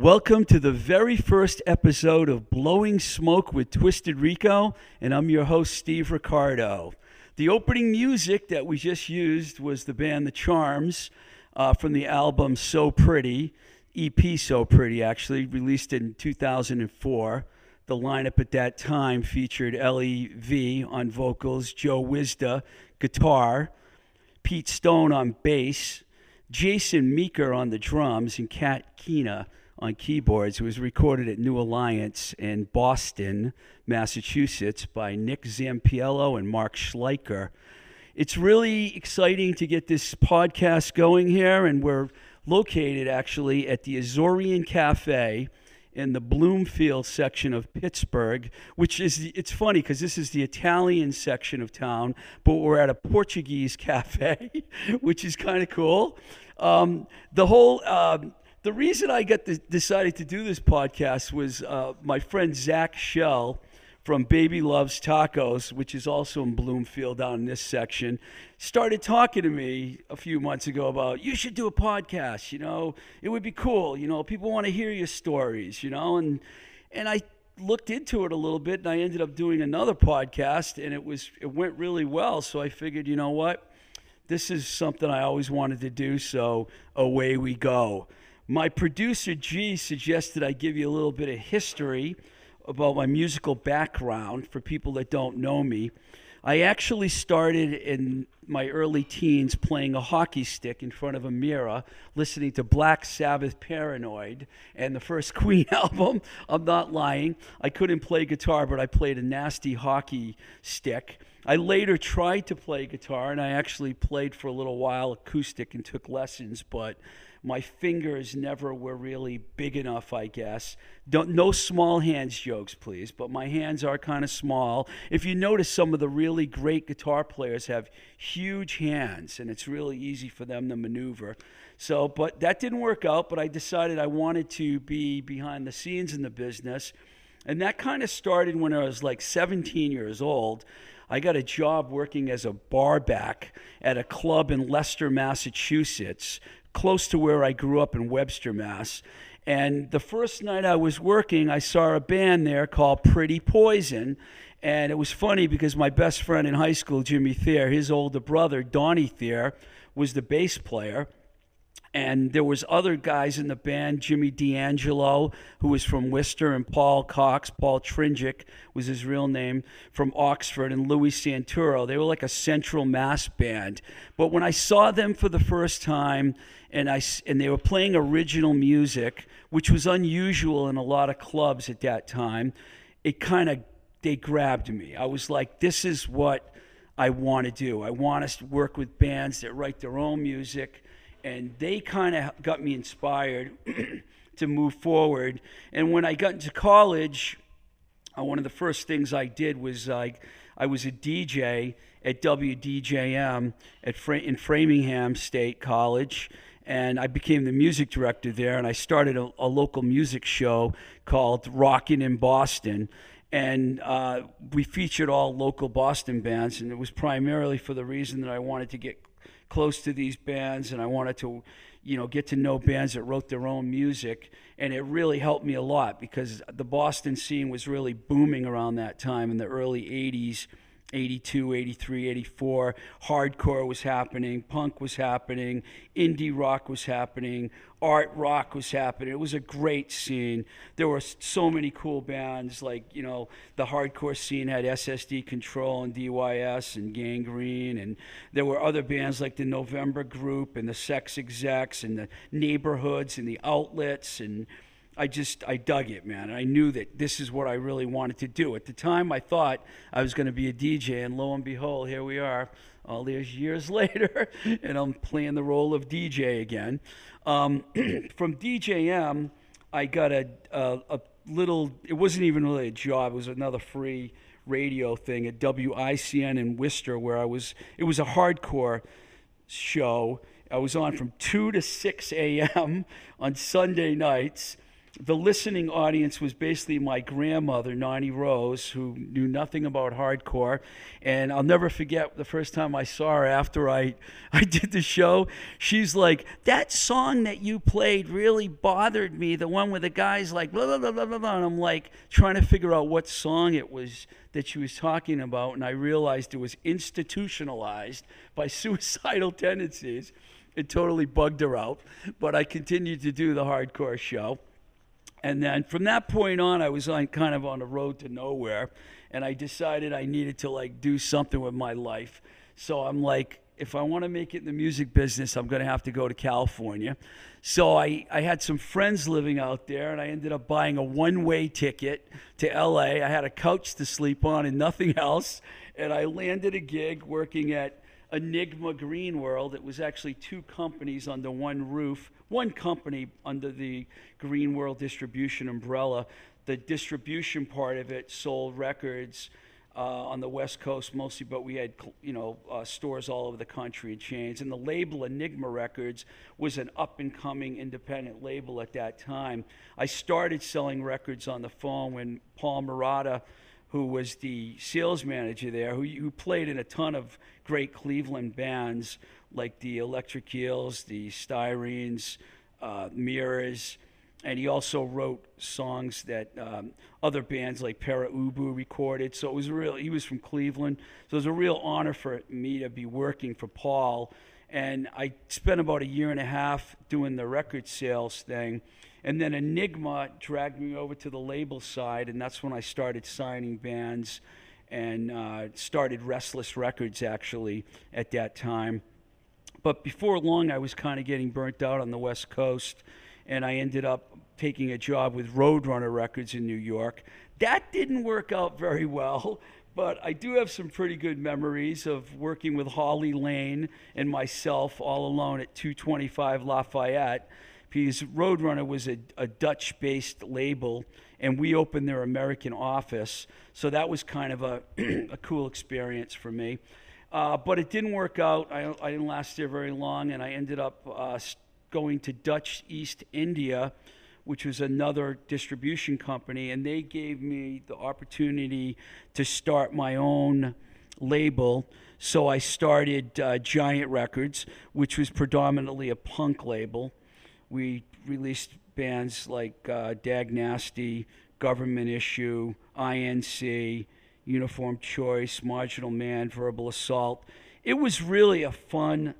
Welcome to the very first episode of Blowing Smoke with Twisted Rico, and I'm your host, Steve Ricardo. The opening music that we just used was the band The Charms uh, from the album So Pretty, EP So Pretty, actually, released in 2004. The lineup at that time featured Ellie V on vocals, Joe Wisda guitar, Pete Stone on bass, Jason Meeker on the drums, and Kat Keena on keyboards. It was recorded at New Alliance in Boston, Massachusetts by Nick Zampiello and Mark Schleicher. It's really exciting to get this podcast going here, and we're located actually at the Azorian Cafe in the Bloomfield section of Pittsburgh, which is it's funny because this is the Italian section of town, but we're at a Portuguese cafe, which is kind of cool. Um, the whole um the reason I got decided to do this podcast was uh, my friend Zach Shell from Baby Loves Tacos, which is also in Bloomfield down in this section, started talking to me a few months ago about you should do a podcast. You know, it would be cool. You know, people want to hear your stories. You know, and and I looked into it a little bit, and I ended up doing another podcast, and it was it went really well. So I figured, you know what, this is something I always wanted to do. So away we go. My producer G suggested I give you a little bit of history about my musical background for people that don't know me. I actually started in my early teens playing a hockey stick in front of a mirror, listening to Black Sabbath Paranoid and the first Queen album. I'm not lying. I couldn't play guitar, but I played a nasty hockey stick. I later tried to play guitar, and I actually played for a little while acoustic and took lessons, but my fingers never were really big enough, I guess. Don't, no small hands jokes, please, but my hands are kind of small. If you notice, some of the really great guitar players have huge hands, and it's really easy for them to maneuver. So, but that didn't work out, but I decided I wanted to be behind the scenes in the business. And that kind of started when I was like 17 years old. I got a job working as a barback at a club in Leicester, Massachusetts, close to where I grew up in Webster, Mass. And the first night I was working, I saw a band there called Pretty Poison. And it was funny because my best friend in high school, Jimmy Thayer, his older brother, Donnie Thayer, was the bass player and there was other guys in the band jimmy d'angelo who was from worcester and paul cox. Paul tringic was his real name from oxford and louis santoro. They were like a central mass band. But when i saw them for the first time and i and they were playing original music which was unusual in a lot of clubs at that time it kind of they grabbed me. I was like this is what I want to do. I want to work with bands that write their own music, and they kind of got me inspired to move forward. And when I got into college, uh, one of the first things I did was I, I was a DJ at WDJM at Fra- in Framingham State College, and I became the music director there. And I started a, a local music show called Rockin' in Boston, and uh, we featured all local Boston bands, and it was primarily for the reason that I wanted to get close to these bands and I wanted to, you know, get to know bands that wrote their own music. And it really helped me a lot because the Boston scene was really booming around that time in the early 80s 82, 83, 84. Hardcore was happening, punk was happening, indie rock was happening, art rock was happening. It was a great scene. There were so many cool bands, like, you know, the hardcore scene had SS Decontrol and DYS and Gang Green, and there were other bands like the November Group and the Sex Execs and the Neighborhoods and the Outlets and I just I dug it, man. I knew that this is what I really wanted to do. At the time, I thought I was going to be a DJ, and lo and behold, here we are, all these years later, and I'm playing the role of DJ again. Um, from DJM, I got a, a a little. It wasn't even really a job. It was another free radio thing at WICN in Worcester, where I was. It was a hardcore show. I was on from 2 to 6 a.m. on Sunday nights the listening audience was basically my grandmother, Nani Rose, who knew nothing about hardcore. And I'll never forget the first time I saw her after I, I did the show. She's like, That song that you played really bothered me. The one where the guy's like, blah, blah, blah, blah, blah. And I'm like, trying to figure out what song it was that she was talking about. And I realized it was institutionalized by suicidal tendencies. It totally bugged her out. But I continued to do the hardcore show. And then from that point on, I was on kind of on a road to nowhere, and I decided I needed to like do something with my life. So I'm like, if I want to make it in the music business, I'm going to have to go to California. So I, I had some friends living out there, and I ended up buying a one way ticket to LA. I had a couch to sleep on and nothing else. And I landed a gig working at Enigma Green World. It was actually two companies under one roof, one company under the Green World distribution umbrella. The distribution part of it sold records uh, on the West Coast mostly, but we had you know uh, stores all over the country and chains. And the label Enigma Records was an up and coming independent label at that time. I started selling records on the phone when Paul Marotta who was the sales manager there, who, who played in a ton of great Cleveland bands like the Electric Eels, the Styrenes, uh, Mirrors, and he also wrote songs that um, other bands like Pere Ubu recorded. So it was real. He was from Cleveland, so it was a real honor for me to be working for Paul. And I spent about a year and a half doing the record sales thing and then Enigma dragged me over to the label side, and that's when I started signing bands and uh, started Restless Records actually at that time. But before long, I was kind of getting burnt out on the West Coast, and I ended up taking a job with Roadrunner Records in New York. That didn't work out very well, but I do have some pretty good memories of working with Holly Lane and myself all alone at 225 Lafayette because Roadrunner was a, a Dutch based label and we opened their American office. So that was kind of a, a cool experience for me. Uh, but it didn't work out. I, I, didn't last there very long, and I ended up uh, going to Dutch East India, which was another distribution company, and they gave me the opportunity to start my own label. So I started uh, Giant Records, which was predominantly a punk label we released bands like uh, Dag Nasty, Government Issue, INC, Uniform Choice, Marginal Man, Verbal Assault. It was really a fun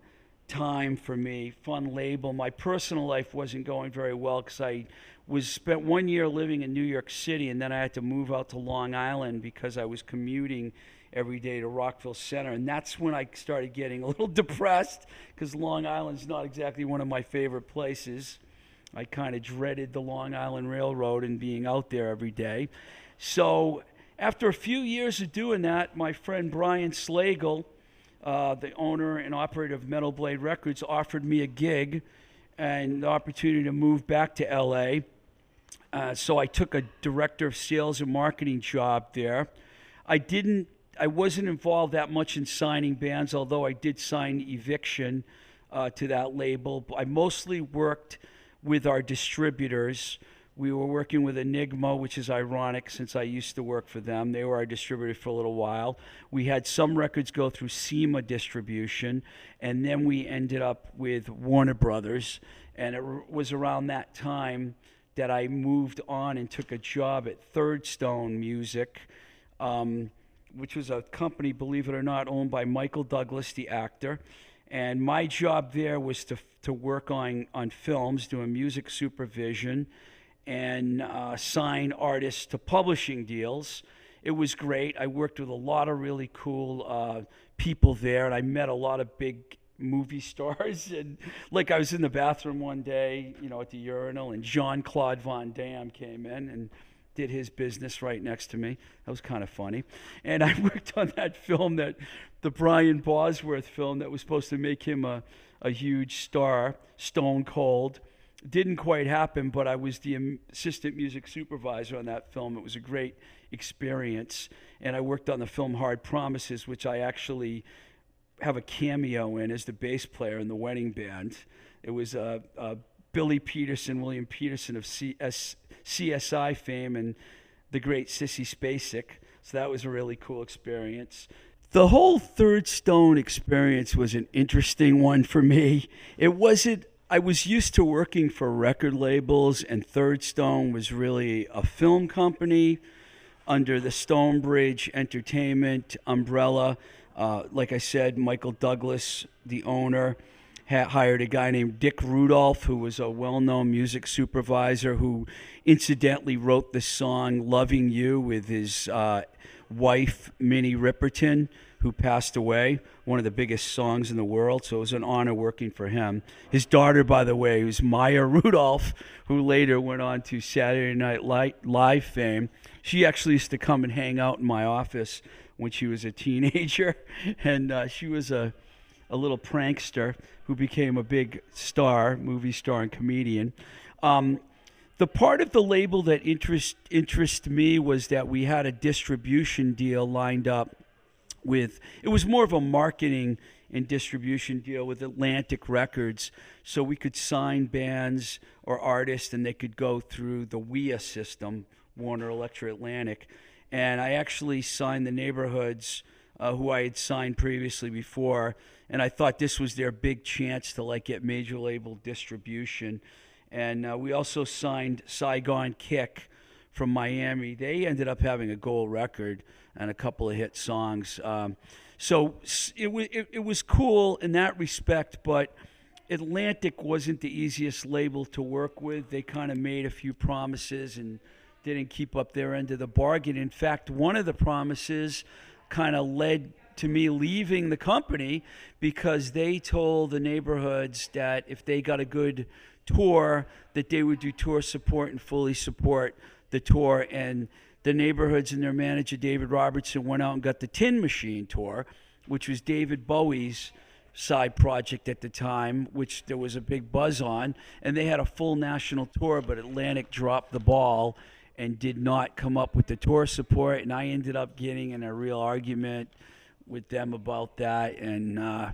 time for me, fun label. My personal life wasn't going very well because I was spent one year living in New York City, and then I had to move out to Long Island because I was commuting every day to Rockville Center. And that's when I started getting a little depressed because Long Island's not exactly one of my favorite places. I kind of dreaded the Long Island Railroad and being out there every day. So after a few years of doing that, my friend Brian Slagel, uh, the owner and operator of Metal Blade Records, offered me a gig and the opportunity to move back to LA. Uh, so I took a director of sales and marketing job there. I didn't I wasn't involved that much in signing bands, although I did sign Eviction uh, to that label. I mostly worked with our distributors. We were working with Enigma, which is ironic since I used to work for them. They were our distributor for a little while. We had some records go through CEMA distribution, and then we ended up with Warner Brothers. And it was around that time that I moved on and took a job at Third Stone Music. Um, which was a company, believe it or not, owned by Michael Douglas, the actor. And my job there was to, to work on, on films, doing music supervision, and uh, sign artists to publishing deals. It was great. I worked with a lot of really cool uh, people there, and I met a lot of big movie stars. And like I was in the bathroom one day, you know, at the urinal, and Jean Claude Van Damme came in and did his business right next to me. That was kind of funny. And I worked on that film that the Brian Bosworth film that was supposed to make him a, a huge star, Stone Cold. Didn't quite happen, but I was the assistant music supervisor on that film. It was a great experience. And I worked on the film Hard Promises, which I actually have a cameo in as the bass player in the wedding band. It was uh, uh, Billy Petersen, William Petersen of CS, CSI fame, and the great Sissy Spacek. So that was a really cool experience. The whole Third Stone experience was an interesting one for me. It wasn't, I was used to working for record labels, and Third Stone was really a film company under the Stonebridge Entertainment umbrella. Uh, like I said, Michael Douglas, the owner, hired a guy named Dick Rudolph, who was a well known music supervisor who incidentally wrote the song Loving You with his uh, wife, Minnie Riperton, who passed away, one of the biggest songs in the world. So it was an honor working for him. His daughter, by the way, was Maya Rudolph, who later went on to Saturday Night Live fame. She actually used to come and hang out in my office when she was a teenager, and uh, she was a a little prankster who became a big star, movie star, and comedian. Um, the part of the label that interest interest me was that we had a distribution deal lined up with. It was more of a marketing and distribution deal with Atlantic Records, so we could sign bands or artists, and they could go through the WIA system, Warner Elektra Atlantic. And I actually signed the neighborhoods uh, who I had signed previously before, and I thought this was their big chance to like get major label distribution. And uh, we also signed Saigon Kick from Miami. They ended up having a gold record and a couple of hit songs. Um, so it, it, it was cool in that respect, but Atlantic wasn't the easiest label to work with. They kind of made a few promises and didn't keep up their end of the bargain. In fact, one of the promises kind of led to me leaving the company because they told the neighborhoods that if they got a good tour that they would do tour support and fully support the tour. And the neighborhoods and their manager David Robertson went out and got the Tin Machine tour which was David Bowie's side project at the time which there was a big buzz on. And they had a full national tour but Atlantic dropped the ball and did not come up with the tour support. And I ended up getting in a real argument with them about that, and uh,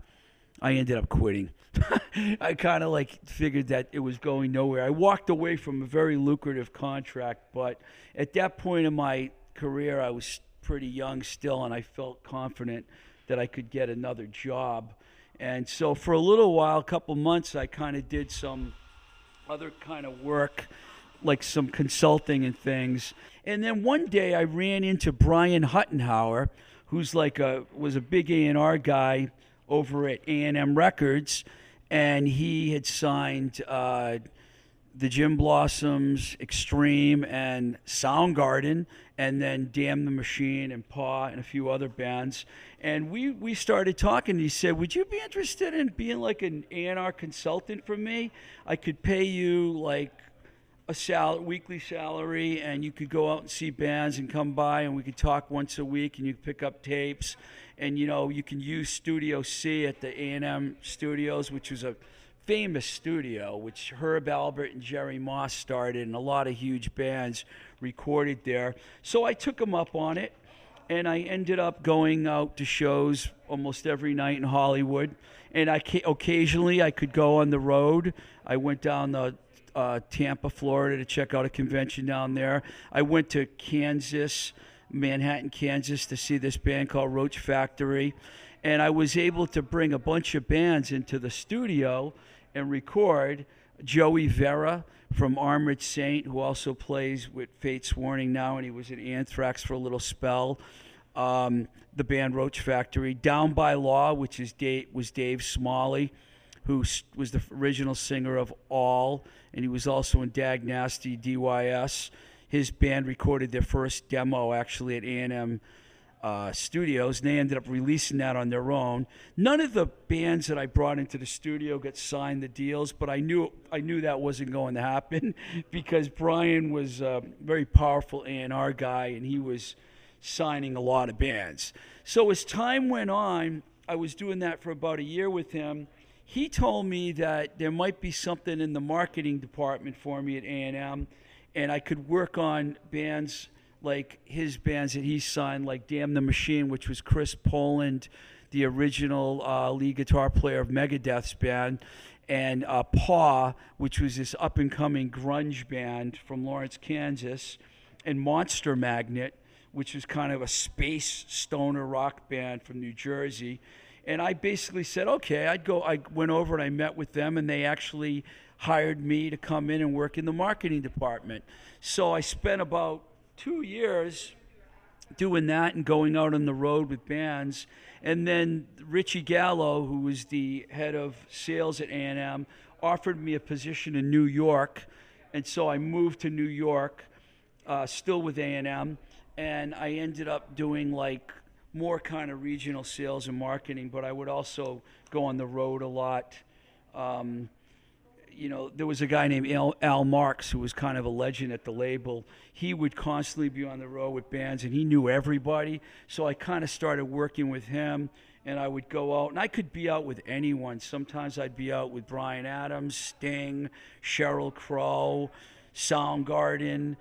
I ended up quitting. I kind of like figured that it was going nowhere. I walked away from a very lucrative contract, but at that point in my career, I was pretty young still, and I felt confident that I could get another job. And so for a little while, a couple months, I kind of did some other kind of work like some consulting and things. And then one day I ran into Brian Huttenhower, who's like a was a big A&R guy over at A&M Records, and he had signed uh, the Gin Blossoms, Extreme, and Soundgarden, and then Damn the Machine and Paw and a few other bands. And we, we started talking. He said, "Would you be interested in being like an A&R consultant for me? I could pay you like a sal- weekly salary, and you could go out and see bands and come by, and we could talk once a week, and you could pick up tapes, and you know you can use Studio C at the A and M Studios, which was a famous studio, which Herb Alpert and Jerry Moss started, and a lot of huge bands recorded there. So I took them up on it, and I ended up going out to shows almost every night in Hollywood. And I occasionally I could go on the road. I went down the uh, Tampa, Florida to check out a convention down there. I went to Kansas, Manhattan, Kansas to see this band called Roach Factory. And I was able to bring a bunch of bands into the studio and record. Joey Vera from Armored Saint, who also plays with Fates Warning now, and he was in Anthrax for a little spell. um, the band Roach Factory. Down by Law, which is Dave, was Dave Smalley, who was the original singer of All, and he was also in Dag Nasty DYS. His band recorded their first demo actually at A&M uh, Studios, and they ended up releasing that on their own. None of the bands that I brought into the studio got signed the deals, but I knew I knew that wasn't going to happen because Brian was a very powerful A&R guy, and he was signing a lot of bands. So as time went on, I was doing that for about a year with him. He told me that there might be something in the marketing department for me at A&M, and I could work on bands like his bands that he signed, like Damn the Machine, which was Chris Poland, the original uh, lead guitar player of Megadeth's band, and uh, Paw, which was this up and coming grunge band from Lawrence, Kansas, and Monster Magnet, which was kind of a space stoner rock band from New Jersey. And I basically said, okay, I'd go. I went over and I met with them, and they actually hired me to come in and work in the marketing department. So I spent about two years doing that and going out on the road with bands. And then Richie Gallo, who was the head of sales at A&M, offered me a position in New York, and so I moved to New York, uh, still with A&M, and I ended up doing like more kind of regional sales and marketing, but I would also go on the road a lot. Um, you know, there was a guy named Al, Al Marks who was kind of a legend at the label. He would constantly be on the road with bands, and he knew everybody. So I kind of started working with him, and I would go out, and I could be out with anyone. Sometimes I'd be out with Bryan Adams, Sting, Sheryl Crow, Soundgarden.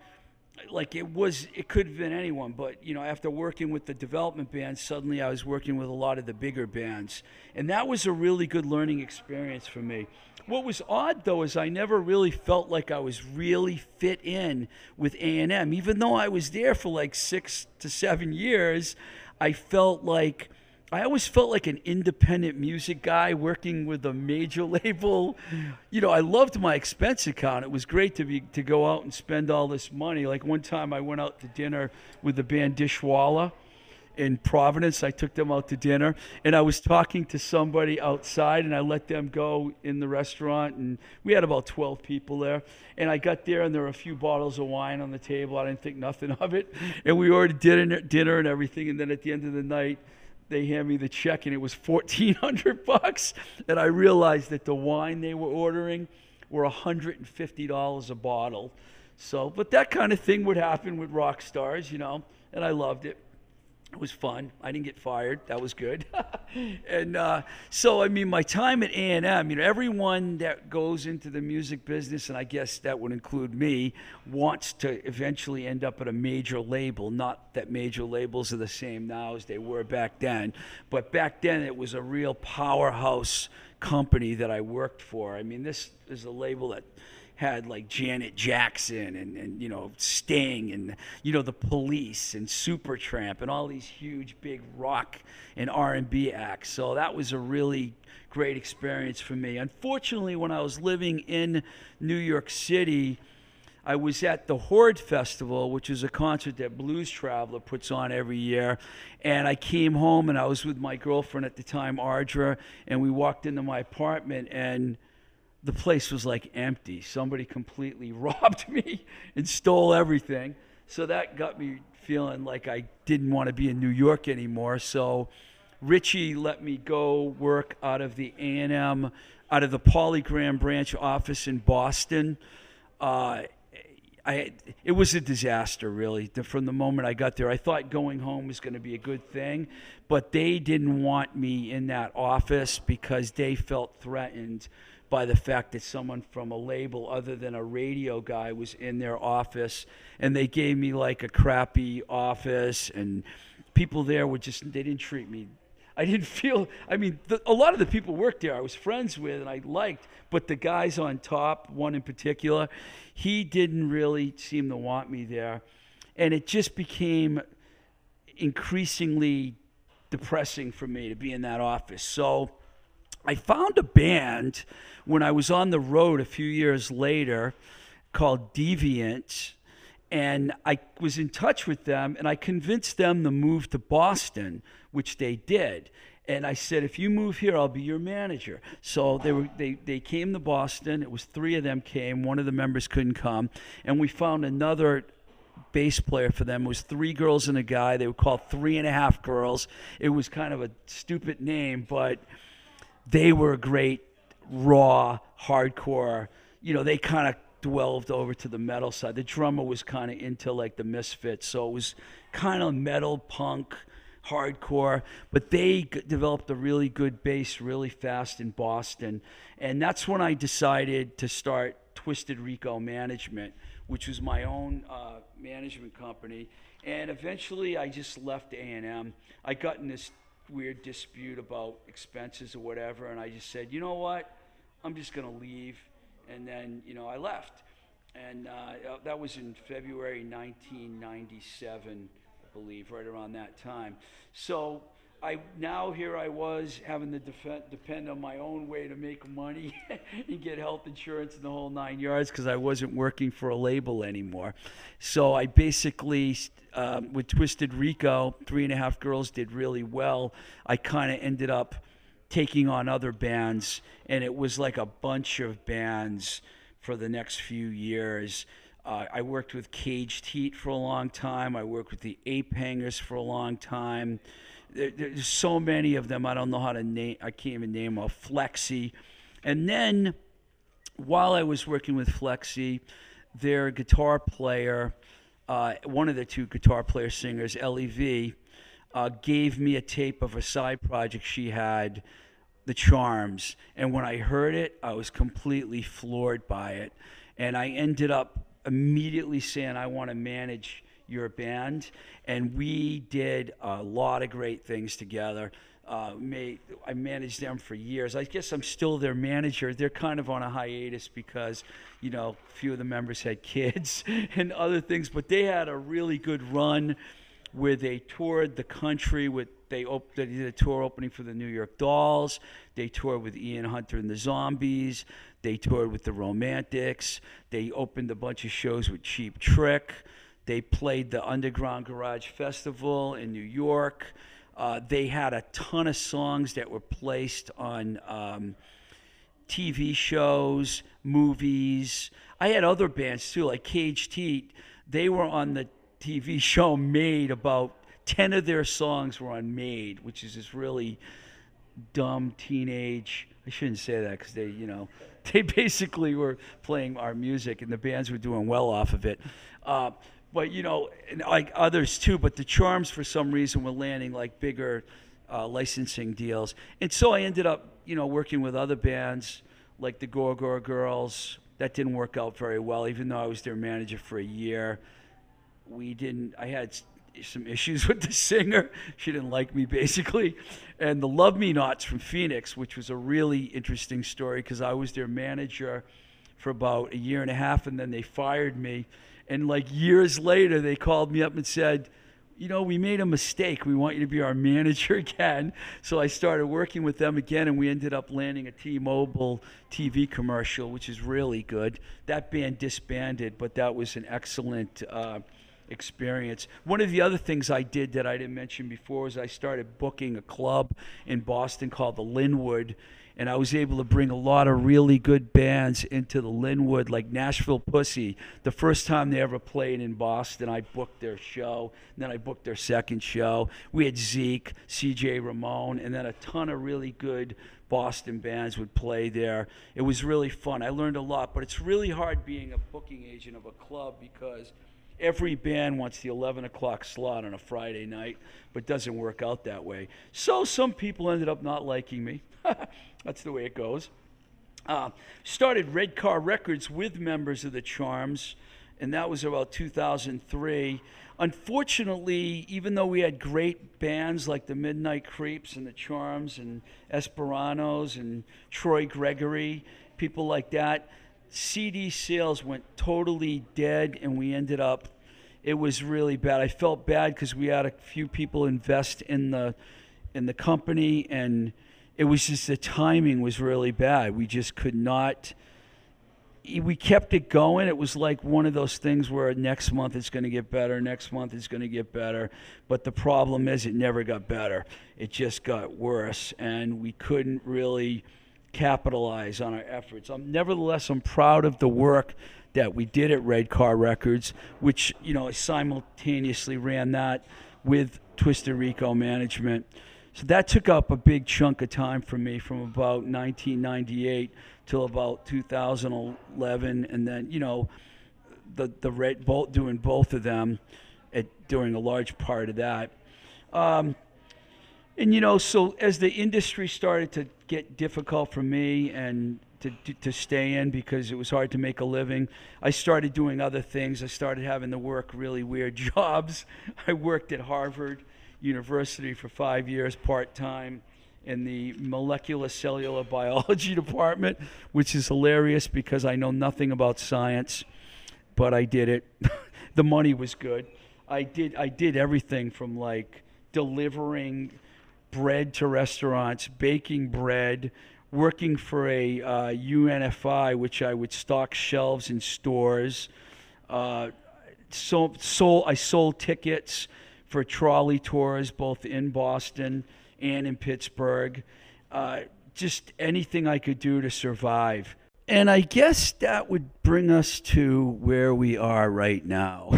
Like it was, it could have been anyone, but you know, after working with the development bands, suddenly I was working with a lot of the bigger bands, and that was a really good learning experience for me. What was odd though is I never really felt like I was really fit in with A&M. Even though I was there for like 6 to 7 years, I felt like I always felt like an independent music guy working with a major label. You know, I loved my expense account. It was great to be to go out and spend all this money. Like one time I went out to dinner with the band Dishwalla in Providence. I took them out to dinner, and I was talking to somebody outside, and I let them go in the restaurant, and we had about 12 people there. And I got there, and there were a few bottles of wine on the table. I didn't think nothing of it, and we ordered dinner, dinner and everything. And then at the end of the night, they hand me the check, and it was 1,400 bucks, and I realized that the wine they were ordering were 150 dollars a bottle. So, but that kind of thing would happen with rock stars, you know, and I loved it. It was fun. I didn't get fired. That was good. and uh, so, I mean, my time at A&M, you know, everyone that goes into the music business, and I guess that would include me, wants to eventually end up at a major label. Not that major labels are the same now as they were back then, but back then it was a real powerhouse company that I worked for. I mean, this is a label that had like Janet Jackson and, and you know Sting and you know the Police and Supertramp and all these huge big rock and R&B acts. So that was a really great experience for me. Unfortunately, when I was living in New York City, I was at the Horde Festival, which is a concert that Blues Traveler puts on every year. And I came home and I was with my girlfriend at the time, Ardra, and we walked into my apartment and the place was like empty. Somebody completely robbed me and stole everything. So that got me feeling like I didn't want to be in New York anymore. So Richie let me go work out of the A&M, out of the Polygram branch office in Boston. Uh, I, it was a disaster, really. From the moment I got there, I thought going home was going to be a good thing, but they didn't want me in that office because they felt threatened by the fact that someone from a label other than a radio guy was in their office, and they gave me like a crappy office, and people there were just they didn't treat me I didn't feel. I mean, the, a lot of the people worked there. I was friends with and I liked, but the guys on top, one in particular, he didn't really seem to want me there, and it just became increasingly depressing for me to be in that office. So I found a band when I was on the road a few years later called Deviant. and I was in touch with them, and I convinced them to move to Boston, which they did. And I said, if you move here, I'll be your manager. So they were they, they came to Boston. It was three of them came. One of the members couldn't come, and we found another bass player for them. It was three girls and a guy. They were called Three and a Half Girls. It was kind of a stupid name, but they were great, raw, hardcore. You know, they kind of dwelled over to the metal side. The drummer was kind of into like the Misfits, so it was kind of metal punk, hardcore. But they g- developed a really good bass really fast in Boston, and that's when I decided to start Twisted Rico Management, which was my own uh, management company. And eventually, I just left A and M. I got in this weird dispute about expenses or whatever, and I just said, you know what? I'm just going to leave. And then, you know, I left. And uh, that was in February 1997, I believe, right around that time. So I now here I was having to depend on my own way to make money and get health insurance and the whole nine yards because I wasn't working for a label anymore. So I basically, um, with Twisted Rico, Three and a Half Girls did really well. I kind of ended up taking on other bands, and it was like a bunch of bands for the next few years. Uh, I worked with Caged Heat for a long time. I worked with the Ape Hangers for a long time. There, there's so many of them. I don't know how to name. I can't even name them. Flexi, and then while I was working with Flexi, their guitar player, uh, one of the two guitar player singers, Lev, uh, gave me a tape of a side project she had, The Charms. And when I heard it, I was completely floored by it. And I ended up immediately saying, I want to manage your band. And we did a lot of great things together. Uh, made, I managed them for years. I guess I'm still their manager. They're kind of on a hiatus because, you know, a few of the members had kids and other things, but they had a really good run where they toured the country with they, op- they did a tour opening for the New York Dolls. They toured with Ian Hunter and the Zombies. They toured with the Romantics. They opened a bunch of shows with Cheap Trick. They played the Underground Garage Festival in New York. Uh, they had a ton of songs that were placed on um, TV shows, movies. I had other bands too, like Caged Heat. They were on the TV show Made. About ten of their songs were on Made, which is this really dumb teenage. I shouldn't say that because they, you know, they basically were playing our music, and the bands were doing well off of it. Uh, but you know, and like others too. But the Charms, for some reason, were landing like bigger uh, licensing deals, and so I ended up, you know, working with other bands like the Gorgor Girls. That didn't work out very well, even though I was their manager for a year. We didn't. I had some issues with the singer. She didn't like me basically, and the Love Me Nots from Phoenix, which was a really interesting story because I was their manager for about a year and a half, and then they fired me. And like years later, they called me up and said, you know, we made a mistake. We want you to be our manager again. So I started working with them again, and we ended up landing a T-Mobile TV commercial, which is really good. That band disbanded, but that was an excellent uh, experience. One of the other things I did that I didn't mention before was I started booking a club in Boston called the Linwood. And I was able to bring a lot of really good bands into the Linwood, like Nashville Pussy. The first time they ever played in Boston, I booked their show. And then I booked their second show. We had Zeke, CJ Ramone, and then a ton of really good Boston bands would play there. It was really fun. I learned a lot, but it's really hard being a booking agent of a club because every band wants the 11 o'clock slot on a Friday night, but doesn't work out that way. So some people ended up not liking me. That's the way it goes. Uh, started Red Car Records with members of the Charms, and that was about 2003. Unfortunately, even though we had great bands like the Midnight Creeps and the Charms and Esperanos and Troy Gregory, people like that, CD sales went totally dead, and we ended up. It was really bad. I felt bad because we had a few people invest in the in the company, and it was just the timing was really bad. We just could not we kept it going. It was like one of those things where next month it's going to get better, next month it's going to get better. But the problem is, it never got better. It just got worse, and we couldn't really capitalize on our efforts. Um, nevertheless, I'm proud of the work that we did at Red Car Records, which you know simultaneously ran that with Twisted Rico Management. So that took up a big chunk of time for me from about 1998 till about 2011, and then you know the the red bolt doing both of them at during a large part of that. Um, and you know, so as the industry started to get difficult for me and to, to, to stay in because it was hard to make a living, I started doing other things. I started having to work really weird jobs. I worked at Harvard University for five years part time in the molecular cellular biology department, which is hilarious because I know nothing about science, but I did it. the money was good. I did I did everything from like delivering bread to restaurants, baking bread, working for a uh, UNFI, which I would stock shelves in stores. Uh, so, sold, I sold tickets for trolley tours both in Boston and in Pittsburgh. Uh, just anything I could do to survive. And I guess that would bring us to where we are right now,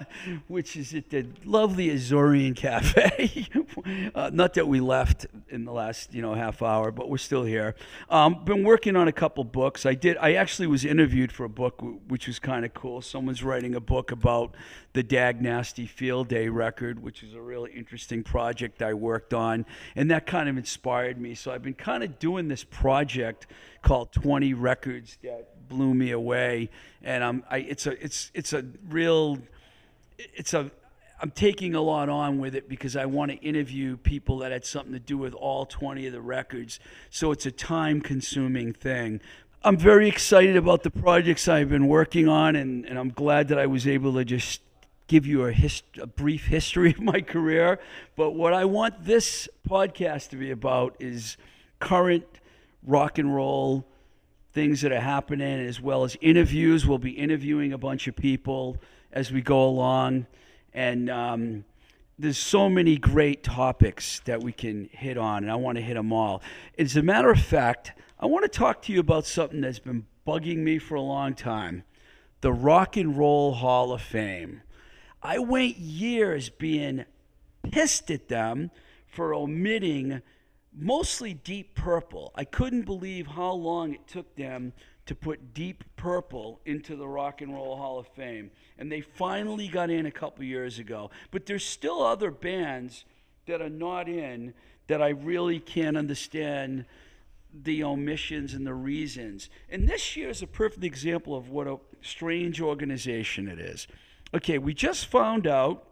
which is at the lovely Azorian Cafe. uh, not that we left in the last you know half hour, but we're still here. Um, been working on a couple books. I did. I actually was interviewed for a book, which was kind of cool. Someone's writing a book about the Dag Nasty Field Day record, which is a really interesting project I worked on, and that kind of inspired me. So I've been kind of doing this project called 20 Records that blew me away, and I'm I, it's a it's it's a real it's a I'm taking a lot on with it because I want to interview people that had something to do with all 20 of the records. So it's a time consuming thing. I'm very excited about the projects I've been working on, and, and I'm glad that I was able to just give you a, hist- a brief history of my career. But what I want this podcast to be about is current rock and roll things that are happening, as well as interviews. We'll be interviewing a bunch of people as we go along. And um, there's so many great topics that we can hit on, and I want to hit them all. As a matter of fact, I want to talk to you about something that's been bugging me for a long time the Rock and Roll Hall of Fame. I went years being pissed at them for omitting mostly Deep Purple. I couldn't believe how long it took them to put Deep Purple into the Rock and Roll Hall of Fame. And they finally got in a couple years ago. But there's still other bands that are not in that I really can't understand the omissions and the reasons. And this year is a perfect example of what a strange organization it is. Okay, we just found out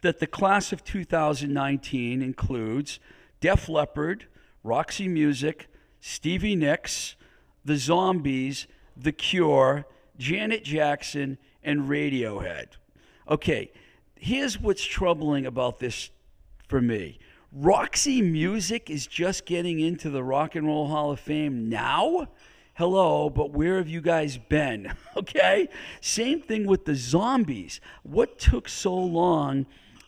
that the class of 2019 includes Def Leppard, Roxy Music, Stevie Nicks, The Zombies, The Cure, Janet Jackson, and Radiohead. Okay, here's what's troubling about this for me. Roxy Music is just getting into the Rock and Roll Hall of Fame now? Hello, but where have you guys been? Okay? Same thing with the Zombies. What took so long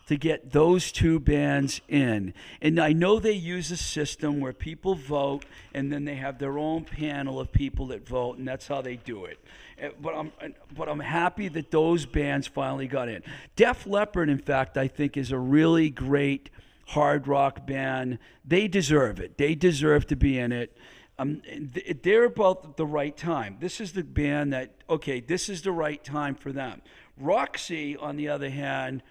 to get those two bands in. And I know they use a system where people vote and then they have their own panel of people that vote, and that's how they do it. Eh, but I'm, but I'm happy that those bands finally got in. Def Leppard, in fact, I think is a really great hard rock band. They deserve it. They deserve to be in it. Um, they're about the right time. This is the band that, okay, this is the right time for them. Roxy, on the other hand,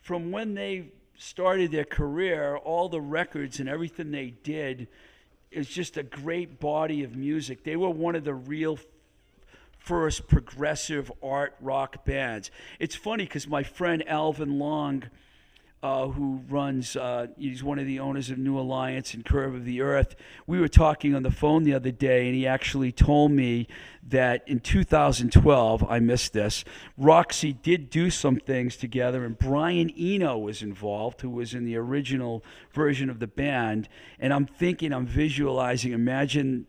from when they started their career, all the records and everything they did is just a great body of music. They were one of the real first progressive art rock bands. It's funny because my friend Alvin Long uh, who runs, uh, he's one of the owners of New Alliance and Curve of the Earth. We were talking on the phone the other day, and he actually told me that in 2012, I missed this, Roxy did do some things together, and Brian Eno was involved, who was in the original version of the band. And I'm thinking, I'm visualizing, imagine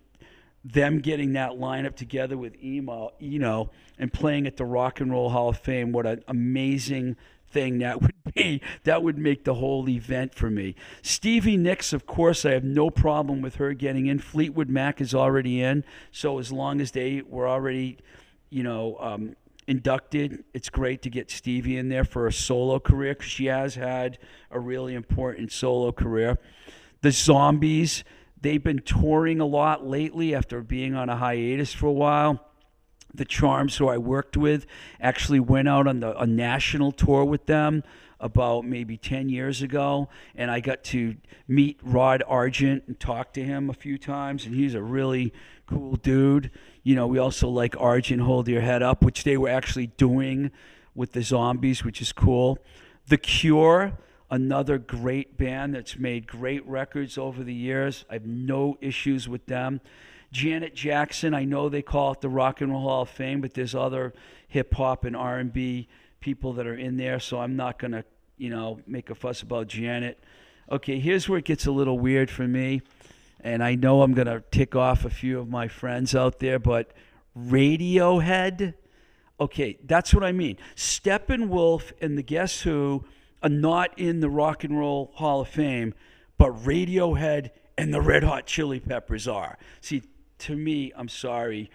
them getting that lineup together with Emo, Eno and playing at the Rock and Roll Hall of Fame, what an amazing thing that would be. That would make the whole event for me. Stevie Nicks, of course, I have no problem with her getting in. Fleetwood Mac is already in, so as long as they were already, you know, um, inducted, it's great to get Stevie in there for a solo career because she has had a really important solo career. The Zombies, they've been touring a lot lately after being on a hiatus for a while the Charms, who I worked with, actually went out on the, a national tour with them about maybe 10 years ago. And I got to meet Rod Argent and talk to him a few times. And he's a really cool dude. You know, we also like Argent Hold Your Head Up, which they were actually doing with the Zombies, which is cool. The Cure. Another great band that's made great records over the years. I have no issues with them. Janet Jackson, I know they call it the Rock and Roll Hall of Fame, but there's other hip hop and R&B people that are in there, so I'm not going to, you know, make a fuss about Janet. Okay, here's where it gets a little weird for me, and I know I'm going to tick off a few of my friends out there, but Radiohead, okay, that's what I mean. Steppenwolf and the Guess Who are not in the Rock and Roll Hall of Fame, but Radiohead and the Red Hot Chili Peppers are. See, to me, I'm sorry,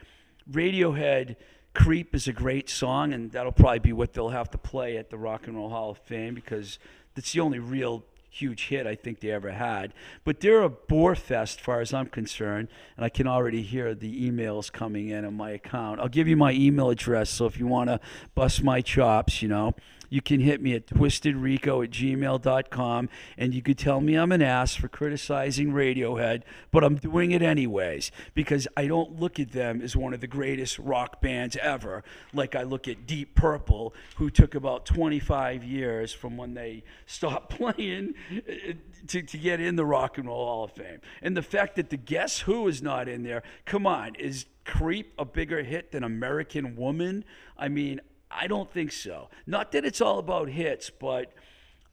Radiohead. Creep is a great song, and that'll probably be what they'll have to play at the Rock and Roll Hall of Fame because that's the only real huge hit I think they ever had. But they're a bore fest, far as I'm concerned, and I can already hear the emails coming in on my account. I'll give you my email address, so if you want to bust my chops, you know, you can hit me at twistedrico at gmail.com and you could tell me I'm an ass for criticizing Radiohead, but I'm doing it anyways because I don't look at them as one of the greatest rock bands ever, like I look at Deep Purple, who took about 25 years from when they stopped playing uh, to, to get in the Rock and Roll Hall of Fame. And the fact that the Guess Who is not in there, come on, is Creep a bigger hit than American Woman? I mean, I don't think so. Not that it's all about hits, but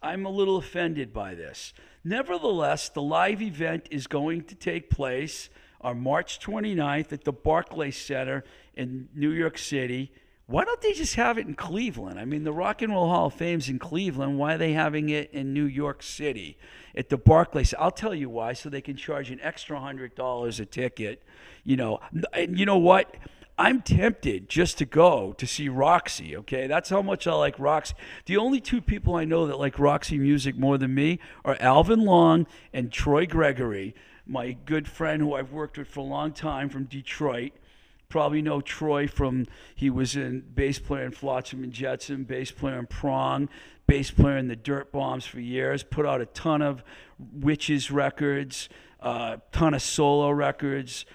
I'm a little offended by this. Nevertheless, the live event is going to take place on March 29th at the Barclays Center in New York City. Why don't they just have it in Cleveland? I mean, the Rock and Roll Hall of Fame's in Cleveland. Why are they having it in New York City at the Barclays? I'll tell you why. So they can charge an extra hundred dollars a ticket. You know, and you know what? I'm tempted just to go to see Roxy, okay? That's how much I like Roxy. The only two people I know that like Roxy music more than me are Alvin Long and Troy Gregory, my good friend who I've worked with for a long time from Detroit. Probably know Troy from he was in bass player in Flotsam and Jetsam, bass player in Prong, bass player in the Dirt Bombs for years. Put out a ton of Witches records, a uh, ton of solo records.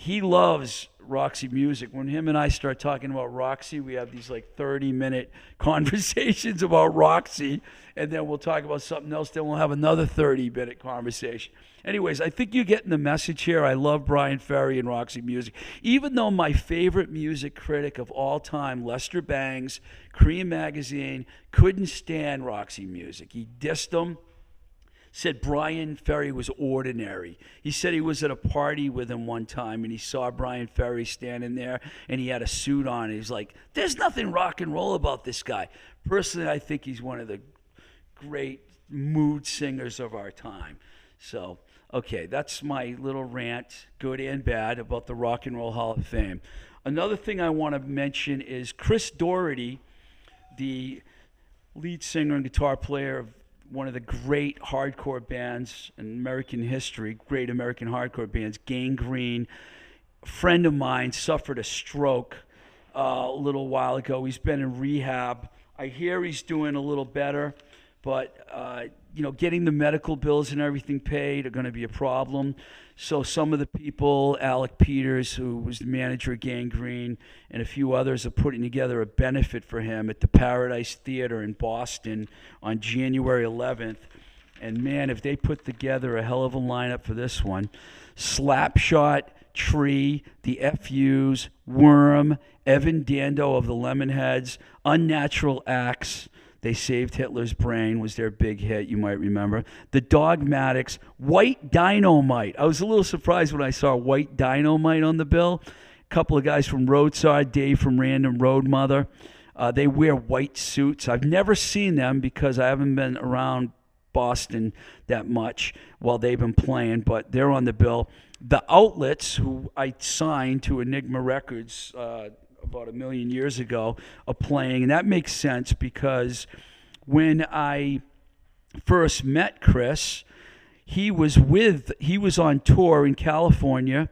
He loves Roxy music. When him and I start talking about Roxy, we have these like 30 minute conversations about Roxy, and then we'll talk about something else. Then we'll have another 30 minute conversation. Anyways, I think you're getting the message here. I love Bryan Ferry and Roxy music. Even though my favorite music critic of all time, Lester Bangs, Creem Magazine, couldn't stand Roxy music. He dissed them said Bryan Ferry was ordinary. He said he was at a party with him one time and he saw Bryan Ferry standing there and he had a suit on. He's like, "There's nothing rock and roll about this guy." Personally, I think he's one of the great mood singers of our time. So, okay, that's my little rant, good and bad, about the Rock and Roll Hall of Fame. Another thing I want to mention is Chris Doherty, the lead singer and guitar player of one of the great hardcore bands in American history, great American hardcore bands, Gang Green. A friend of mine suffered a stroke uh, a little while ago. He's been in rehab. I hear he's doing a little better, but uh, you know, getting the medical bills and everything paid are going to be a problem. So some of the people, Alec Peters, who was the manager of Gang Green, and a few others are putting together a benefit for him at the Paradise Theater in Boston on January 11th. And man, if they put together a hell of a lineup for this one, Slapshot, Tree, the FUs, Worm, Evan Dando of the Lemonheads, Unnatural Acts, They Saved Hitler's Brain was their big hit, you might remember. The Dogmatics, White Dynamite. I was a little surprised when I saw White Dynamite on the bill. A couple of guys from Roadside, Dave from Random Road Mother. Uh, they wear white suits. I've never seen them because I haven't been around Boston that much while they've been playing, but they're on the bill. The Outlets, who I signed to Enigma Records uh, about a million years ago, of playing, and that makes sense because when I first met Chris, he was with he was on tour in California.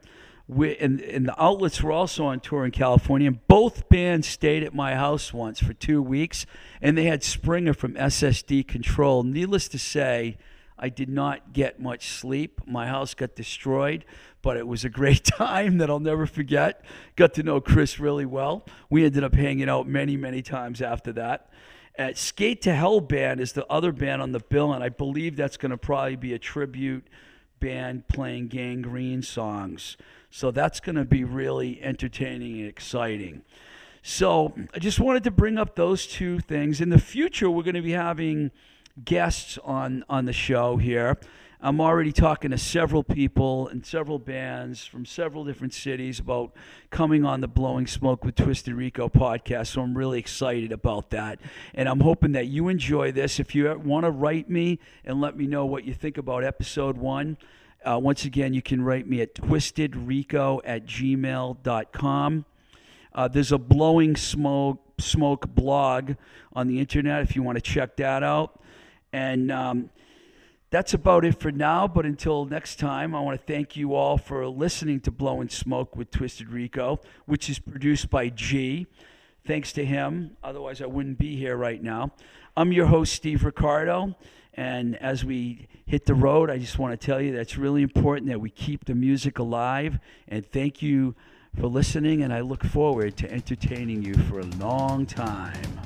We, and, and the outlets were also on tour in California. And both bands stayed at my house once for two weeks, and they had Springer from SS Decontrol. Needless to say, I did not get much sleep. My house got destroyed, but it was a great time that I'll never forget. Got to know Chris really well. We ended up hanging out many, many times after that. At Skate to Hell Band is the other band on the bill, and I believe that's going to probably be a tribute band playing Gang Green songs. So that's going to be really entertaining and exciting. So I just wanted to bring up those two things. In the future, we're going to be having guests on on the show here. I'm already talking to several people and several bands from several different cities about coming on the Blowing Smoke with Twisted Rico podcast. So I'm really excited about that. And I'm hoping that you enjoy this. If you want to write me and let me know what you think about episode one, uh, once again, you can write me at twistedrico at gmail.com. Uh, there's a Blowing Smoke, Smoke blog on the internet if you want to check that out. And um, that's about it for now. But until next time, I want to thank you all for listening to Blowing Smoke with Twisted Rico, which is produced by G. Thanks to him. Otherwise, I wouldn't be here right now. I'm your host, Steve Ricardo. And as we hit the road, I just want to tell you that it's really important that we keep the music alive. And thank you for listening. And I look forward to entertaining you for a long time.